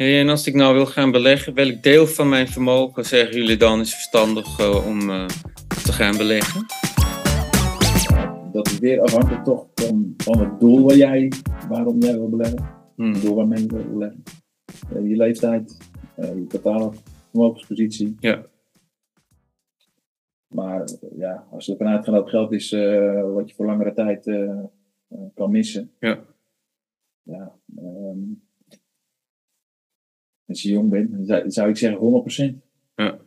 Ja, en als ik nou wil gaan beleggen, welk deel van mijn vermogen zeggen jullie dan is verstandig uh, om uh, te gaan beleggen? Dat is weer afhankelijk toch van, van het doel waar jij, waarom jij wil beleggen. Hmm. Het doel waarmee je wil beleggen. Uh, je leeftijd, je totale vermogenspositie. Ja. Maar ja, als je ervan uitgaat dat het geld is wat je voor langere tijd kan missen. Ja. Ja, um, als je jong bent, zou, zou ik zeggen 100%. Ja.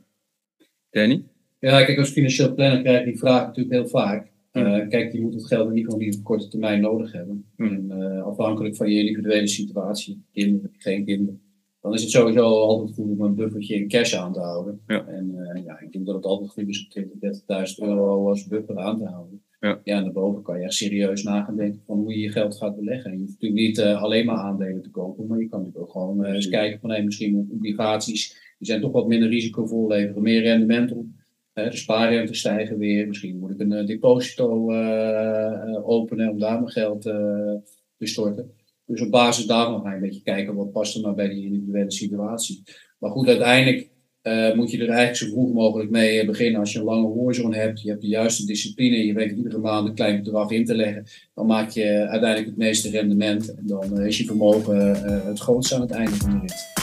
Danny? Ja, kijk, als financieel planner krijg je die vraag natuurlijk heel vaak. Uh, kijk, je moet het geld in ieder geval niet op korte termijn nodig hebben. En, uh, afhankelijk van je individuele situatie, kinderen, geen kinderen, dan is het sowieso altijd goed om een buffertje in cash aan te houden. Ja. En uh, ja, ik denk dat het altijd goed is om 20, 30.000 euro als buffer aan te houden. Ja. ja, en daarboven kan je echt serieus na gaan denken van hoe je je geld gaat beleggen. En je hoeft natuurlijk niet uh, alleen maar aandelen te kopen, maar je kan natuurlijk ook gewoon uh, eens kijken van hey, misschien obligaties, die zijn toch wat minder risicovol, leveren meer rendement op. Uh, de spaarrente stijgen weer, misschien moet ik een deposito openen om daar mijn geld te storten. Dus op basis daarvan ga je een beetje kijken wat past er nou bij die individuele situatie. Maar goed, uiteindelijk uh, moet je er eigenlijk zo vroeg mogelijk mee beginnen. Als je een lange horizon hebt, je hebt de juiste discipline, je weet iedere maand een klein bedrag in te leggen, dan maak je uiteindelijk het meeste rendement en dan is je vermogen het grootste aan het einde van de rit.